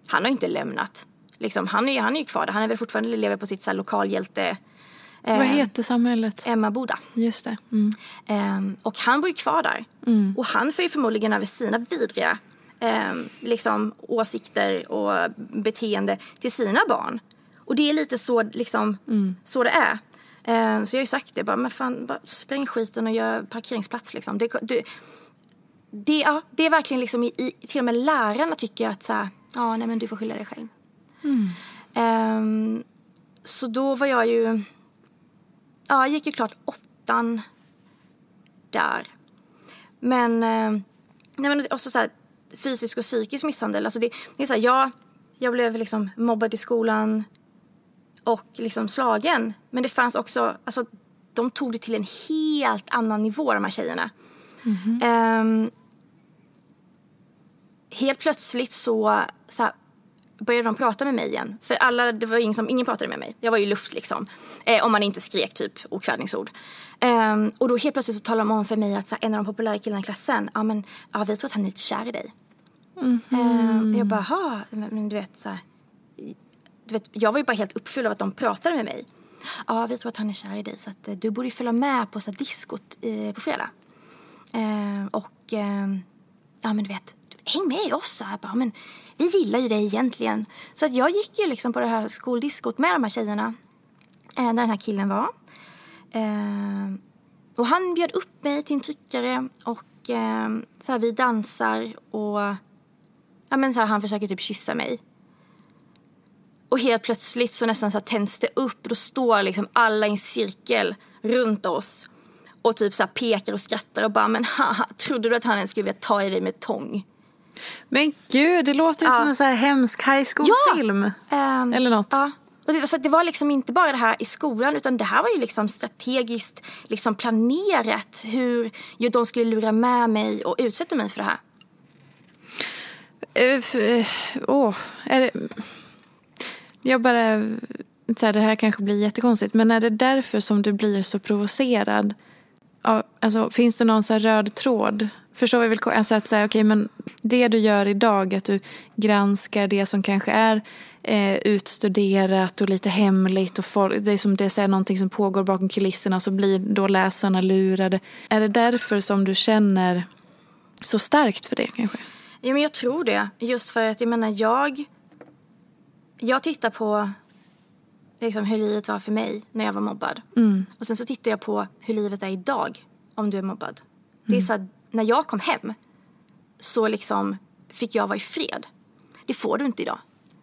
han har inte lämnat. Liksom, han, är, han är ju kvar där. Han är väl fortfarande lever på sitt så här, lokalhjälte vad eh, heter samhället? Emma Boda. Just det. Mm. Um, och han bor ju kvar där. Mm. Och han får ju förmodligen över sina vidriga um, liksom, åsikter och beteende till sina barn. Och det är lite så, liksom, mm. så det är. Um, så jag har ju sagt det, bara, men fan, bara spräng skiten och gör parkeringsplats. Liksom. Det, det, det, ja, det är verkligen liksom i, till och med lärarna tycker att så här, ja, nej men du får skylla dig själv. Um, så då var jag ju ja, jag gick ju klart åttan där. Men, eh, nej men också så här, fysisk och psykisk misshandel. Alltså det, det är så här, jag, jag blev liksom mobbad i skolan och liksom slagen. Men det fanns också, alltså de tog det till en helt annan nivå de här tjejerna. Mm -hmm. um, helt plötsligt så, så här, började de prata med mig igen. För alla, det var ingen, som, ingen pratade med mig. Jag var ju luft liksom. Eh, om man inte skrek typ okvädningsord. Eh, och då helt plötsligt så talade de om för mig att så, en av de populära killarna i klassen, ja men ja, vi tror att han är lite kär i dig. Mm -hmm. eh, jag bara, ha, men du vet så här, du vet, jag var ju bara helt uppfylld av att de pratade med mig. Ja, vi tror att han är kär i dig så att eh, du borde följa med på så här, diskot eh, på fredag. Ehm, och ehm, ja men du vet, häng med oss. Så här, bara, men vi gillar ju dig egentligen. Så att jag gick ju liksom på det här skoldiskot med de här tjejerna. Eh, där den här killen var. Eh, och han bjöd upp mig till en tryckare och eh, så här, vi dansar och ja, men så här, han försöker typ kyssa mig. Och helt plötsligt så nästan så här, tänds det upp och då står liksom alla i en cirkel runt oss och typ så här, pekar och skrattar och bara men haha, trodde du att han ens skulle vilja ta i dig med tång? Men gud, det låter ju ja. som en så här hemsk high school-film. Ja. Um, Eller något. Ja. Och det, så det var liksom inte bara det här i skolan utan det här var ju liksom strategiskt liksom planerat hur de skulle lura med mig och utsätta mig för det här. Uh, oh, är det... Jag bara... Så här, det här kanske blir jättekonstigt men är det därför som du blir så provocerad? Alltså, finns det någon så röd tråd Förstår vi väl alltså att säga, okay, men det du gör idag, att du granskar det som kanske är eh, utstuderat och lite hemligt och folk, det är som det är någonting som pågår bakom kulisserna så blir då läsarna lurade. Är det därför som du känner så starkt för det kanske? Ja, men jag tror det. Just för att jag menar, jag, jag tittar på liksom, hur livet var för mig när jag var mobbad. Mm. Och sen så tittar jag på hur livet är idag om du är mobbad. Det är mm. så här, när jag kom hem så liksom fick jag vara i fred. Det får du inte idag.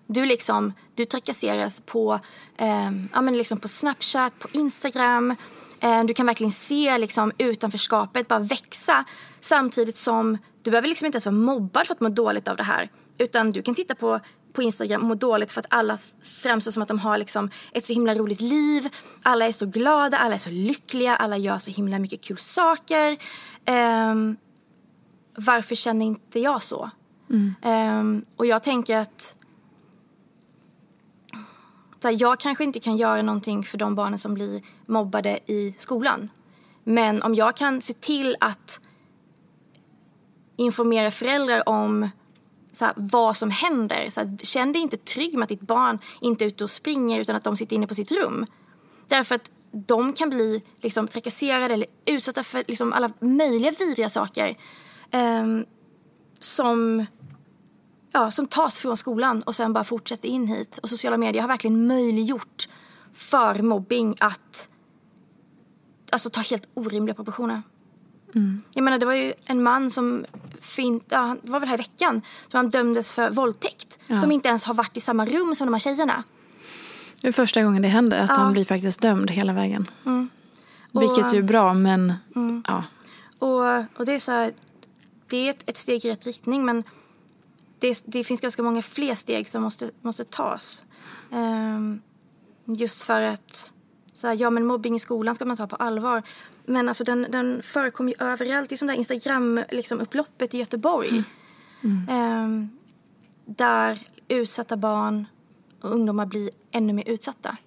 Du, liksom, du trakasseras på, eh, ja, men liksom på Snapchat, på Instagram. Eh, du kan verkligen se liksom, utanförskapet bara växa samtidigt som du behöver liksom inte ens vara mobbad för att må dåligt av det här. Utan du kan titta på, på Instagram och må dåligt för att alla framstår som att de har liksom ett så himla roligt liv. Alla är så glada, alla är så lyckliga, alla gör så himla mycket kul saker. Um, varför känner inte jag så? Mm. Um, och jag tänker att här, jag kanske inte kan göra någonting för de barnen som blir mobbade i skolan. Men om jag kan se till att informera föräldrar om så här, vad som händer. Så här, känn dig inte trygg med att ditt barn inte är ute och springer utan att de sitter inne på sitt rum. Därför att de kan bli liksom, trakasserade eller utsatta för liksom, alla möjliga vidriga saker um, som, ja, som tas från skolan och sen bara fortsätter in hit. Och sociala medier har verkligen möjliggjort för mobbing att alltså, ta helt orimliga proportioner. Mm. Jag menar, det var ju en man som, fint, ja, det var väl här i veckan, som han dömdes för våldtäkt. Ja. Som inte ens har varit i samma rum som de här tjejerna. Det är första gången det händer, att ja. han blir faktiskt dömd hela vägen. Mm. Och, Vilket ju är bra, men mm. ja. Och, och det är så här, det är ett, ett, steg i rätt riktning, men det, det, finns ganska många fler steg som måste, måste tas. Um, just för att, så här, ja men mobbing i skolan ska man ta på allvar. Men alltså den, den förekommer ju överallt. i som där Instagram-upploppet liksom, i Göteborg. Mm. Mm. Eh, där utsatta barn och ungdomar blir ännu mer utsatta.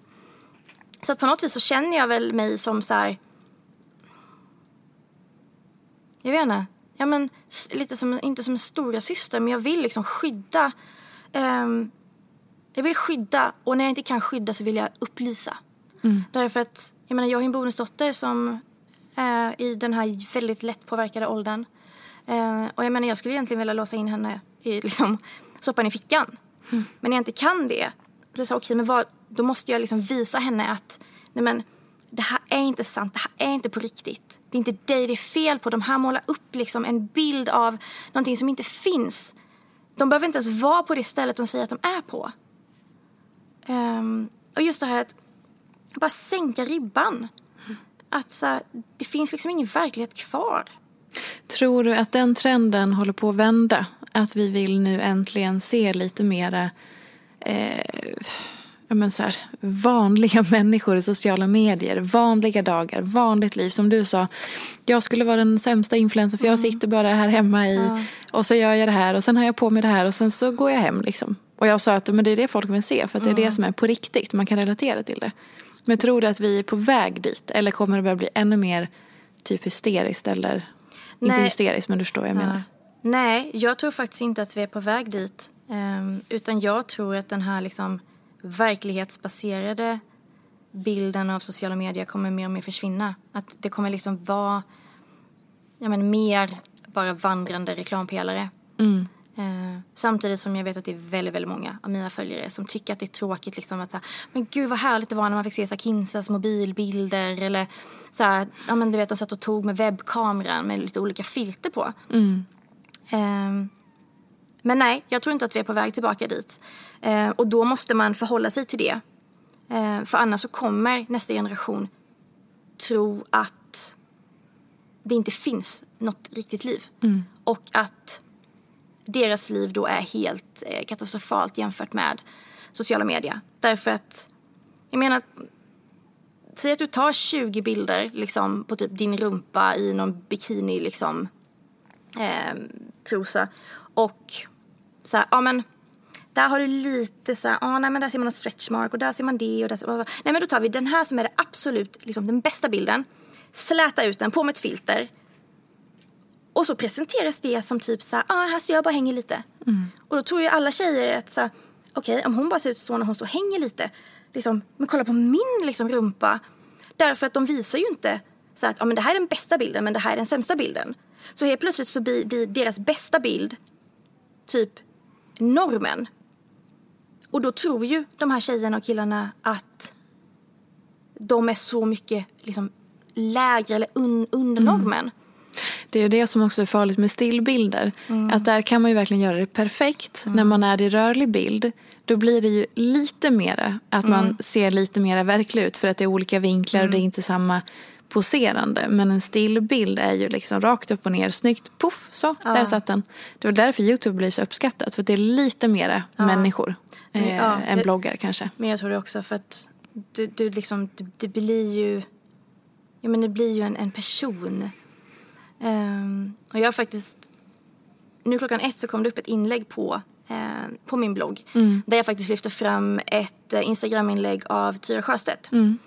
Så att på något vis så känner jag väl mig som så här, Jag vet inte. Ja, men, lite som, inte som en stora syster men jag vill liksom skydda. Um, jag vill skydda och när jag inte kan skydda så vill jag upplysa. Mm. Därför att jag menar jag har en bonusdotter som eh, i den här väldigt lätt påverkade åldern. Eh, och jag menar jag skulle egentligen vilja låsa in henne i liksom, soppan i fickan. Mm. Men när jag inte kan det, det så, okay, men vad, då måste jag liksom visa henne att nej men, det här är inte sant, det här är inte på riktigt. Det är inte dig det är fel på. De här målar upp liksom en bild av någonting som inte finns. De behöver inte ens vara på det stället de säger att de är på. Um, och just det här att bara sänka ribban att så, det finns liksom ingen verklighet kvar. Tror du att den trenden håller på att vända? Att vi vill nu äntligen se lite mera eh, men så här, vanliga [laughs] människor i sociala medier, vanliga dagar, vanligt liv. Som du sa, jag skulle vara den sämsta influencer för jag mm. sitter bara här hemma i ja. och så gör jag det här och sen har jag på mig det här och sen så går jag hem liksom. Och jag sa att men det är det folk vill se för att det är det som är på riktigt, man kan relatera till det. Men tror du att vi är på väg dit eller kommer det börja bli ännu mer typ hysteriskt eller Nej. inte hysteriskt men du förstår vad jag ja. menar. Nej, jag tror faktiskt inte att vi är på väg dit. Um, utan jag tror att den här liksom verklighetsbaserade bilden av sociala medier kommer mer och mer försvinna. Att det kommer liksom vara ja, men, mer bara vandrande reklampelare. Mm. Eh, samtidigt som jag vet att det är väldigt, väldigt många av mina följare som tycker att det är tråkigt liksom att men gud vad härligt det var när man fick se så Kinsas mobilbilder eller så här, ja men du vet de satt och tog med webbkameran med lite olika filter på. Mm. Eh, men nej, jag tror inte att vi är på väg tillbaka dit. Eh, och då måste man förhålla sig till det. Eh, för annars så kommer nästa generation tro att det inte finns något riktigt liv. Mm. Och att deras liv då är helt eh, katastrofalt jämfört med sociala medier. Därför att, jag menar, säg att du tar 20 bilder liksom, på typ din rumpa i någon bikini liksom, eh, trosa och så här, ja men där har du lite så här, ah, nej men där ser man något stretchmark och där ser man det och där ser man, nej men då tar vi den här som är det absolut, liksom den bästa bilden, släta ut den på med ett filter och så presenteras det som typ så här, ah, här står jag bara hänger lite. Mm. Och då tror ju alla tjejer att så okej, okay, om hon bara ser ut så när hon står och hänger lite, liksom, men kolla på min liksom, rumpa. Därför att de visar ju inte så att ah, men det här är den bästa bilden, men det här är den sämsta bilden. Så helt plötsligt så blir, blir deras bästa bild typ normen. Och då tror ju de här tjejerna och killarna att de är så mycket liksom, lägre eller un, under mm. Det är det som också är farligt med stillbilder. Mm. Att där kan man ju verkligen göra det perfekt. Mm. När man är i rörlig bild då blir det ju lite mera att mm. man ser lite mera verklig ut för att det är olika vinklar och det är mm. inte samma poserande. Men en stillbild är ju liksom rakt upp och ner, snyggt, poff, så, ja. där satt den. Det var därför Youtube blir så uppskattat, för det är lite mera ja. människor eh, ja, än bloggare kanske. Men jag tror det också för att du, du liksom, det, det blir ju, ja men det blir ju en, en person. Um, och jag har faktiskt, nu klockan ett så kom det upp ett inlägg på eh, på min blogg. Mm. Där jag faktiskt lyfter fram ett eh, Instagram-inlägg av Tyra Sjöstedt. Mm.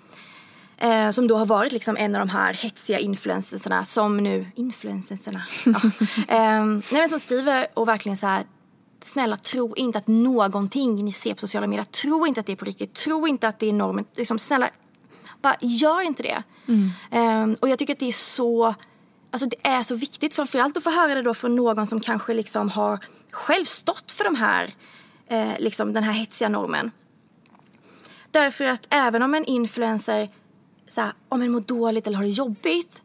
Eh, som då har varit liksom en av de här hetsiga influencersarna som nu... Influencersarna? ja. [laughs] nej men som skriver och verkligen så här snälla tro inte att någonting ni ser på sociala medier, tro inte att det är på riktigt, tro inte att det är normen. Liksom, snälla, bara gör inte det. Mm. Um, och jag tycker att det är så, alltså det är så viktigt framförallt att få höra det då från någon som kanske liksom har själv stått för de här, eh, liksom den här hetsiga normen. Därför att även om en influencer så här, om en mår dåligt eller har det jobbigt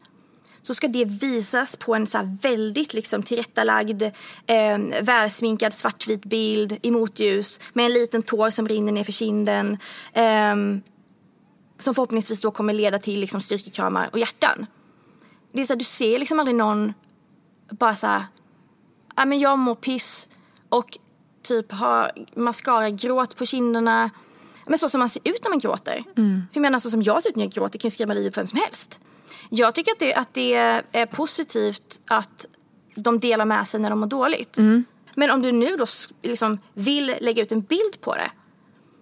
så ska det visas på en så väldigt liksom tillrättalagd, eh, välsminkad svartvit bild i motljus med en liten tår som rinner ner för kinden. Eh, som förhoppningsvis då kommer leda till liksom styrkekramar och hjärtan. Det är så här, du ser liksom aldrig någon bara så här, ja men jag mår piss och typ har mascara-gråt på kinderna. Men så som man ser ut när man gråter. Mm. För jag menar så som jag ser ut när jag gråter kan ju skrämma livet på vem som helst. Jag tycker att det, att det är positivt att de delar med sig när de mår dåligt. Mm. Men om du nu då liksom vill lägga ut en bild på det.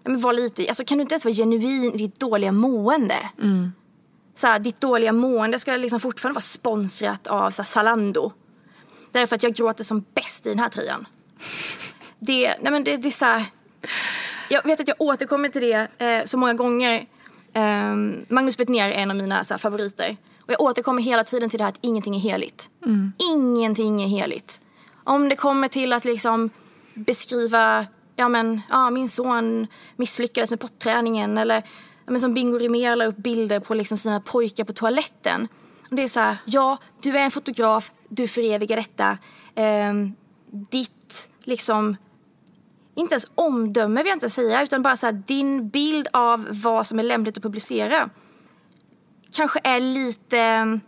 Men var lite, alltså kan du inte ens vara genuin i ditt dåliga mående? Mm. Så här, ditt dåliga mående ska liksom fortfarande vara sponsrat av så här, Zalando. Därför att jag gråter som bäst i den här tröjan. Det, nej men det, det är så här, Jag vet att jag återkommer till det eh, så många gånger. Eh, Magnus Betnér är en av mina så här, favoriter. Och jag återkommer hela tiden till det här att ingenting är heligt. Mm. Ingenting är heligt. Om det kommer till att liksom beskriva, ja men, ja min son misslyckades med potträningen eller men som Bingo Rimér la upp bilder på liksom sina pojkar på toaletten. Och det är så här, ja du är en fotograf, du förevigar detta. Eh, ditt liksom inte ens omdöme vill jag inte säga, utan bara så här, din bild av vad som är lämpligt att publicera kanske är lite ehm,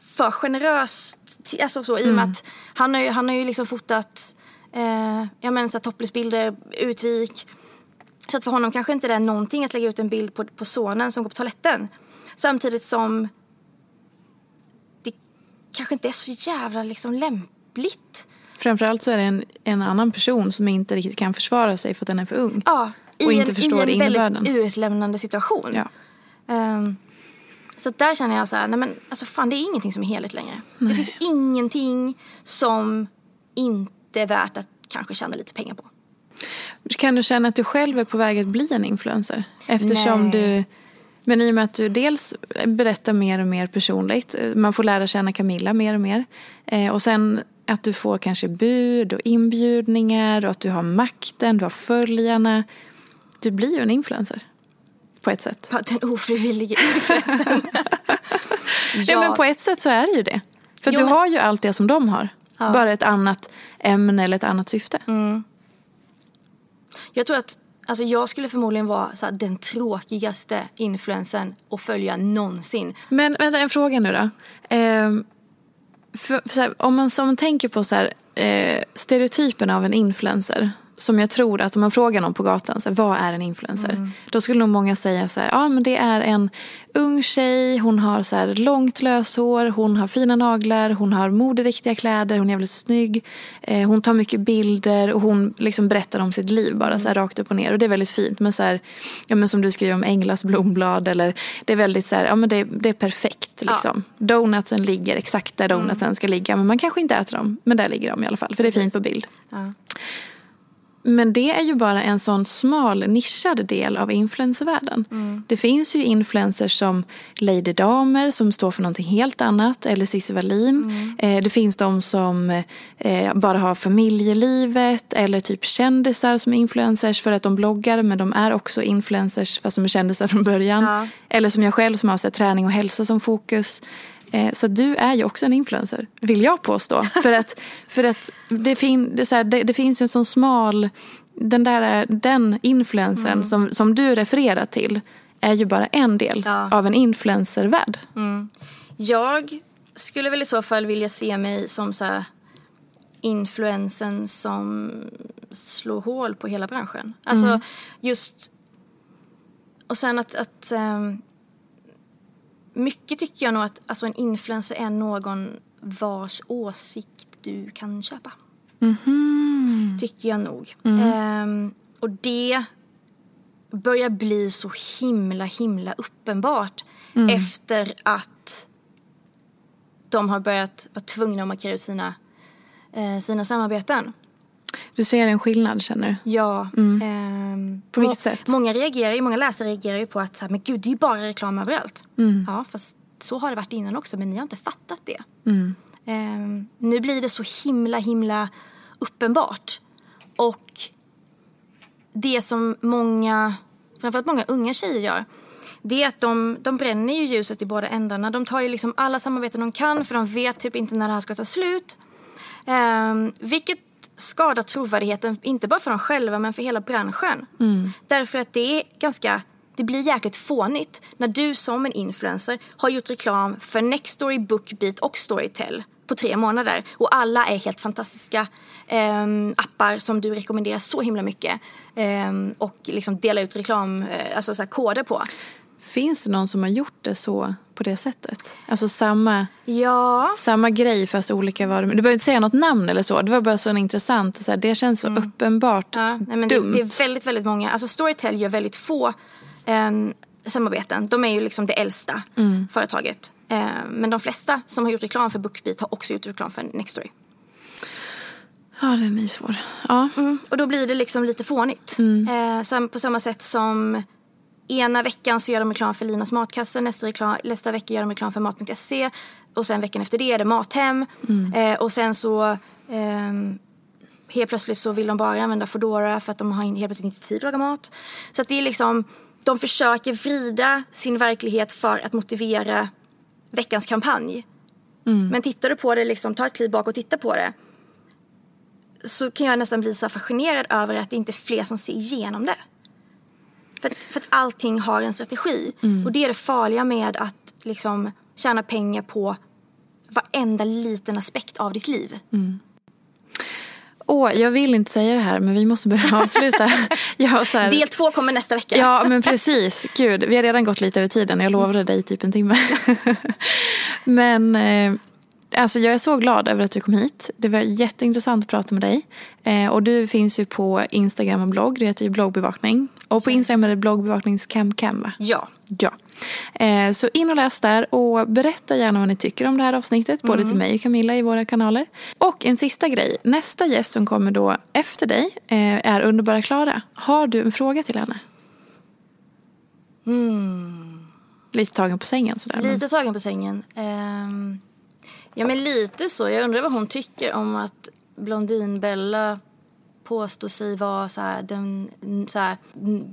för generöst. Alltså så, I och med mm. att han har ju, han har ju liksom fotat eh, jag menar, så toplessbilder, utvik. Så att för honom kanske inte det är någonting att lägga ut en bild på, på sonen som går på toaletten. Samtidigt som det kanske inte är så jävla liksom lämpligt. Framförallt så är det en, en annan person som inte riktigt kan försvara sig för att den är för ung. Ja, i och inte en, förstår i en väldigt utlämnande situation. Ja. Um, så där känner jag så här, nej men alltså fan det är ingenting som är heligt längre. Nej. Det finns ingenting som inte är värt att kanske tjäna lite pengar på. Kan du känna att du själv är på väg att bli en influencer? Eftersom nej. du men i och med att du dels berättar mer och mer personligt, man får lära känna Camilla mer och mer. Eh, och sen att du får kanske bud och inbjudningar och att du har makten, du har följarna. Du blir ju en influencer. På ett sätt. Den ofrivilliga influencern. ja. [laughs] ja. men på ett sätt så är det ju det. För jo, du men... har ju allt det som de har. Ja. Bara ett annat ämne eller ett annat syfte. Mm. Jag tror att Alltså jag skulle förmodligen vara så här, den tråkigaste influensen att följa någonsin. Men vänta, en fråga nu då. Eh, för, här, om, man, om man tänker på så här, eh, stereotypen av en influencer som jag tror att om man frågar någon på gatan, så här, vad är en influencer? Mm. Då skulle nog många säga så här, ja men det är en ung tjej, hon har så här långt löshår, hon har fina naglar, hon har moderiktiga kläder, hon är jävligt snygg. Eh, hon tar mycket bilder och hon liksom berättar om sitt liv bara mm. så här rakt upp och ner. Och det är väldigt fint. Men, så här, ja, men som du skriver om Englas blomblad eller det är väldigt så här, ja men det, det är perfekt liksom. Ja. Donutsen ligger exakt där donutsen mm. ska ligga. Men man kanske inte äter dem, men där ligger de i alla fall. För det är fint på bild. Ja. Men det är ju bara en sån smal nischad del av influencervärlden. Mm. Det finns ju influencers som Lady Damer som står för någonting helt annat. Eller Cissi Wallin. Mm. Eh, det finns de som eh, bara har familjelivet. Eller typ kändisar som är influencers för att de bloggar. Men de är också influencers fast de är kändisar från början. Ja. Eller som jag själv som har så, träning och hälsa som fokus. Eh, så du är ju också en influencer, vill jag påstå. [laughs] för att, för att det, fin, det, så här, det, det finns ju en sån smal... Den, där, den influencern Mm. som, som du refererar till är ju bara en del Ja. av en influencervärld. Jag skulle väl i så fall vilja se mig som så här influensen som slår hål på hela branschen. Alltså just... Och sen att... att ehm, mycket tycker jag nog att alltså en influencer är någon vars åsikt du kan köpa. Tycker jag nog. Ehm, och det börjar bli så himla, himla uppenbart efter att de har börjat vara tvungna att markera ut sina, eh, sina samarbeten. Du ser en skillnad känner du? Ja. ehm, Mm. På vilket sätt? Många, reagerar, ju- många läsare reagerar ju på att men gud, det är ju bara reklam överallt. Mm. Ja, fast så har det varit innan också, men ni har inte fattat det. Mm. Ehm, nu blir det så himla, himla uppenbart. Och det som många, framförallt många unga tjejer gör, det är att de, de bränner ju ljuset i båda ändarna. De tar ju liksom alla samarbeten de kan för de vet typ inte när det här ska ta slut. Ehm, vilket skadar trovärdigheten, inte bara för dem själva men för hela branschen. Därför att det är ganska, det blir jäkligt fånigt när du som en influencer har gjort reklam för Nextory, Bookbeat och Storytel på tre månader och alla är helt fantastiska ehm, appar som du rekommenderar så himla mycket ehm, och liksom delar ut reklam, eh, alltså så koder på. Finns det någon som har gjort det så på det sättet? Alltså samma, Ja, samma grej fast olika varumärken. Du behöver inte säga något namn eller så. Det var bara så intressant. Så här, det känns så uppenbart Mm. Ja, nej, men det, dumt. det är väldigt, väldigt många. Alltså Storytel gör väldigt få ehm, samarbeten. De är ju liksom det äldsta Mm. företaget. Ehm, men de flesta som har gjort reklam för Bookbeat har också gjort reklam för Nextory. Ja, den är svår. Ja. Mm. Och då blir det liksom lite fånigt. Eh, på samma sätt som ena veckan så gör de reklam för Linas matkasse, nästa, reklam, nästa vecka gör de reklam för Mat.se och sen veckan efter det är det Mathem. Eh, och sen så ehm, helt plötsligt så vill de bara använda Foodora för att de har helt plötsligt inte tid att laga mat. Så att det är liksom, de försöker vrida sin verklighet för att motivera veckans kampanj. Men tittar du på det, liksom, ta ett kliv bak och titta på det så kan jag nästan bli så fascinerad över att det inte är fler som ser igenom det. För att, för att allting har en strategi. Och det är det farliga med att liksom tjäna pengar på varenda liten aspekt av ditt liv. Åh, jag vill inte säga det här men vi måste börja avsluta. [laughs] här, Del två kommer nästa vecka. Ja, men precis. Gud, vi har redan gått lite över tiden. Jag lovade dig typ en timme. [laughs] men eh, alltså jag är så glad över att du kom hit. Det var jätteintressant att prata med dig. Eh, och du finns ju på Instagram och blogg. Det heter ju bloggbevakning. Och på Instagram är det bloggbevakningscamcam va? Ja. Ja. Eh, så in och läs där och berätta gärna vad ni tycker om det här avsnittet. Både till mig och Camilla i våra kanaler. Och en sista grej. Nästa gäst som kommer då efter dig eh, är underbara Klara. Har du en fråga till henne? Lite tagen på sängen sådär. men- Lite tagen på sängen. Ehm, ja men lite så. Jag undrar vad hon tycker om att Blondinbella påstår sig vara så här, den så här,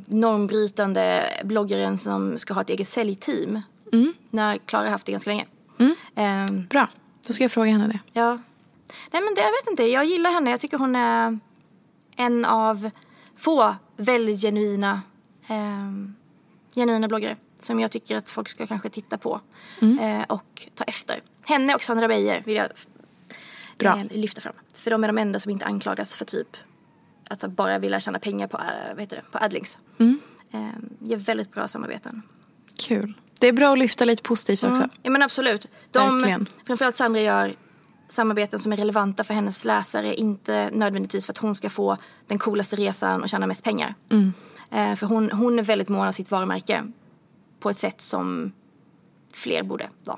normbrytande bloggaren som ska ha ett eget säljteam. När Klara har haft det ganska länge. Ehm, Bra, då ska jag fråga henne det. Ja. Nej men det, jag vet inte, jag gillar henne. Jag tycker hon är en av få väldigt genuina, ehm, genuina bloggare. Som jag tycker att folk ska kanske titta på eh, och ta efter. Henne och Sandra Beijer vill jag Bra. eh, lyfta fram. För de är de enda som inte anklagas för typ att bara vilja tjäna pengar på, eh, vad heter det, på adlinks. Eh, gör väldigt bra samarbeten. Kul. Det är bra att lyfta lite positivt också. Ja men absolut. De, Verkligen. framförallt Sandra gör samarbeten som är relevanta för hennes läsare. Inte nödvändigtvis för att hon ska få den coolaste resan och tjäna mest pengar. Eh, för hon, hon är väldigt mån om sitt varumärke. På ett sätt som fler borde vara.